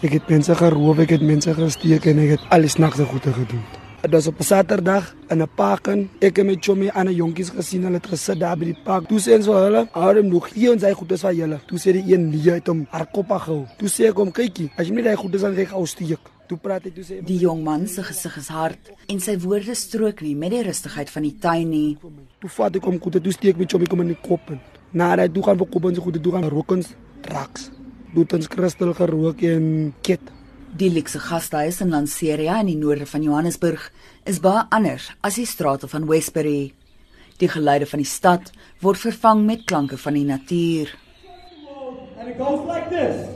Ek het mense geroof, ek het mense gesteek en ek het alles nagte goede gedoen. Dit was op 'n Saterdag in 'n park en ek het met Chomie aan 'n jonkies gesien hulle het gesit daar by die park. Toe sê ons vir hulle, "Hou hom nog hier en sy goed is van julle." Toe sê die een nee uit hom haar kop gehou. Toe sê ek hom, "Kykie, as jy nie daai goed is dan gee ek ou steek." Toe praat hy toe sê Die jong man se gesig is hard en sy woorde strook nie met die rustigheid van die tuin nie. Toe vat ek hom goed, toe steek met Chomie kom in die kop in. Na daai toe gaan vir kop en se goed toe gaan rookens drugs. Doet ons kristal gerook en ket. Die luxe gastehuis in Lanseria in die noorde van Johannesburg is baie anders as die strate van Westbury. Die geluide van die stad word vervang met klanke van die natuur. And it goes like this.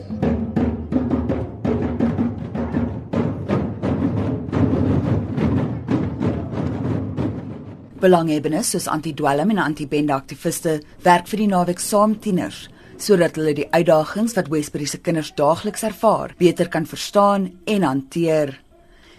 Belanghebbendes soos anti-dwelm en anti-bende aktiviste werk vir die naweek saam tieners sodat hulle die uitdagings wat Westbury se kinders daagliks ervaar, beter kan verstaan en hanteer.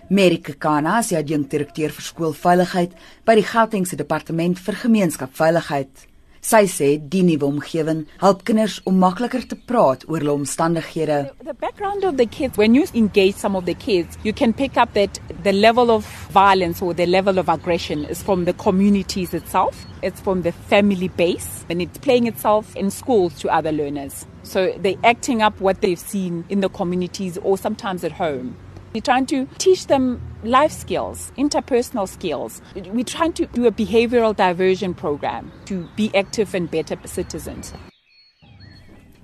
Merike Kana is die adjunkdirekteur vir skoolveiligheid by die Gautengse Departement vir Gemeenskapsveiligheid. Sy sê die nuwe omgewing help kinders om makliker te praat oor hulle omstandighede. The background of the kids, when you engage some of the kids, you can pick up that the level of violence or the level of aggression is from the communities itself. It's from the family base and it's playing itself in schools to other learners. So they're acting up what they've seen in the communities or sometimes at home. We're trying to teach them life skills, interpersonal skills. We're trying to do a behavioral diversion program to be active and better citizens.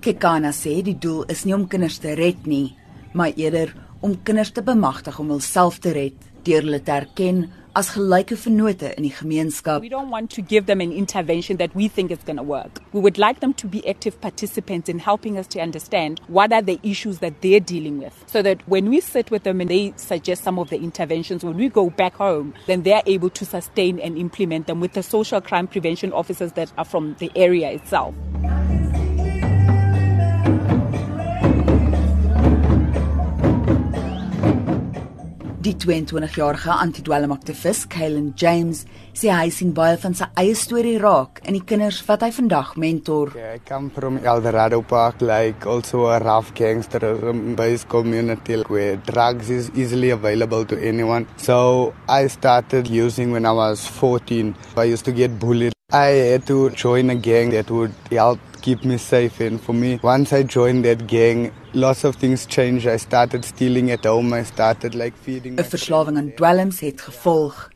Kekana sê die doel is nie om kinders te red nie, maar eerder om kinders te bemagtig om hulself te red deur hulle te erken as gelyke vennote in die gemeenskap. We don't want to give them an intervention that we think is going to work. We would like them to be active participants in helping us to understand what are the issues that they're dealing with. So that when we sit with them and they suggest some of the interventions, when we go back home, then they're able to sustain and implement them with the social crime prevention officers that are from the area itself. Die 22-jarige anti-dwelmaktivis, Kalen James, sê hy sien baie van sy eie storie raak in die kinders wat hy vandag mentor. Yeah, I come from Eldorado Park, like also a rough gangsterism based community where drugs is easily available to anyone. So I started using when I was 14. I used to get bullied. I had to join a gang that would help keep me safe. And for me once I joined that gang lots of things changed. I started stealing at home. I started like feeding 'n Verslawing aan dwelms het gevolg.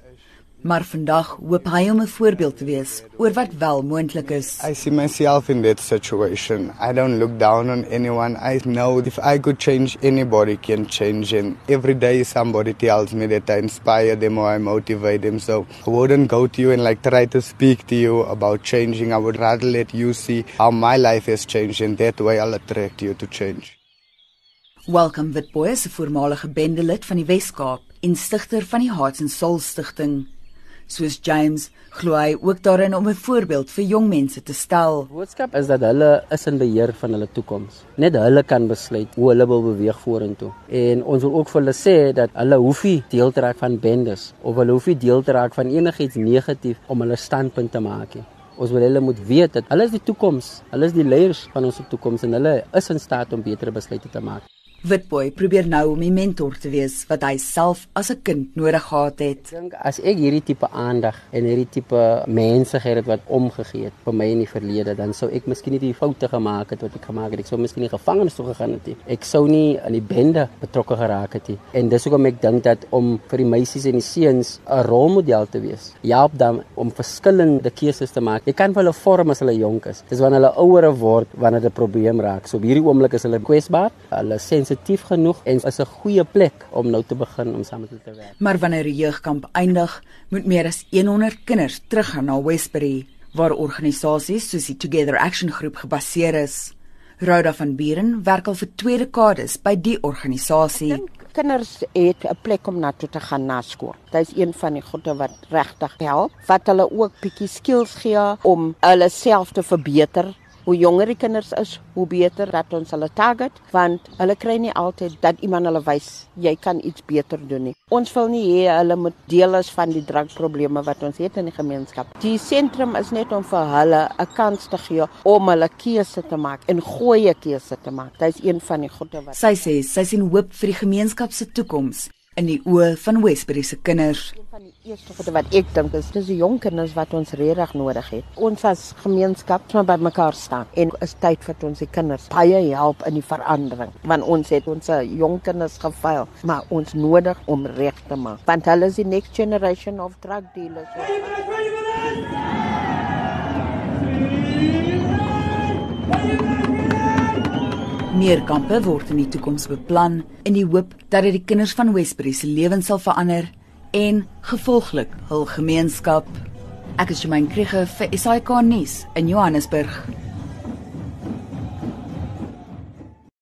Maar vandag hoop hy om 'n voorbeeld te wees oor wat wel moontlik is. I see myself in that situation. I don't look down on anyone. I know if I could change anybody can change and every day somebody tells me that I inspire them or I motivate them. So I wouldn't go to you and like try to speak to you about changing. I would rather let you see how my life has changed and that way I'll attract you to change. Welcome Witboy 'n voormalige bendelid van die Wes-Kaap en stigter van die Hearts and Souls Stichting. Soos James glo hy ook daarin om 'n voorbeeld vir jong mense te stel. Boodskap is dat hulle is in beheer van hulle toekoms. Net hulle kan besluit hoe hulle wil beweeg vorentoe. En ons wil ook vir hulle sê dat hulle hoef nie deel te raak van bendes of hulle hoef nie deel te raak van enigiets negatief om hulle standpunt te maak nie. Ons wil hulle moet weet dat hulle is die toekoms. Hulle is die leiers van ons toekoms en hulle is in staat om beter besluite te maak. Witboy probeer nou om 'n mentor te wees wat hy self as 'n kind nodig gehad het. Ek dink as ek hierdie tipe aandag en hierdie tipe mense gehad het wat omgegee het vir my in die verlede, dan sou ek miskien nie die foute gemaak het wat ek gemaak het. Ek sou miskien nie gevangenes toe gegaan het nie. Ek sou nie aan die bende betrokke geraak het nie. En dis hoekom ek dink dat om vir die meisies en die seuns 'n rolmodel te wees, help dan om verskillende keuses te maak. Jy kan vir hulle vorm as hulle jonk is. Dis wanneer hulle ouer word wanneer dit 'n probleem raak. So op hierdie oomblik is hulle kwesbaar. Hulle sensitief sensitief genoeg en is 'n goeie plek om nou te begin om saam met hulle te werk. Maar wanneer die jeugkamp eindig, moet meer as 100 kinders teruggaan na Westbury waar organisasies soos die Together Action Groep gebaseer is. Rhoda van Buren werk al vir twee dekades by die organisasie. Kinders het 'n plek om na toe te gaan na skool. Dit is een van die goede wat regtig help, wat hulle ook bietjie skills gee om hulle self te verbeter Hoe jonger die kinders is, hoe beter dat ons hulle target want hulle kry nie altyd dat iemand hulle wys jy kan iets beter doen nie. Ons wil nie hê hulle moet deel is van die drankprobleme wat ons het in die gemeenskap. Die sentrum is net om vir hulle 'n kans te gee om hulle keuse te maak en goeie keuse te maak. Dit is een van die goeie wat Sy sê sy sien hoop vir die gemeenskap se toekoms in die oë van Westbury se kinders. Een van die eerste goede wat ek dink is dis die jong kinders wat ons regtig nodig het. Ons as gemeenskap moet by mekaar staan en is tyd vir ons die kinders baie help in die verandering want ons het ons jong kinders gefaal, maar ons nodig om reg te maak want hulle is die next generation of drug dealers. Ready Meer kampe word in die toekoms beplan in die hoop dat dit die kinders van Westbury se lewens sal verander en gevolglik hul gemeenskap. Ek is Jemaine Krige vir SAK nuus in Johannesburg.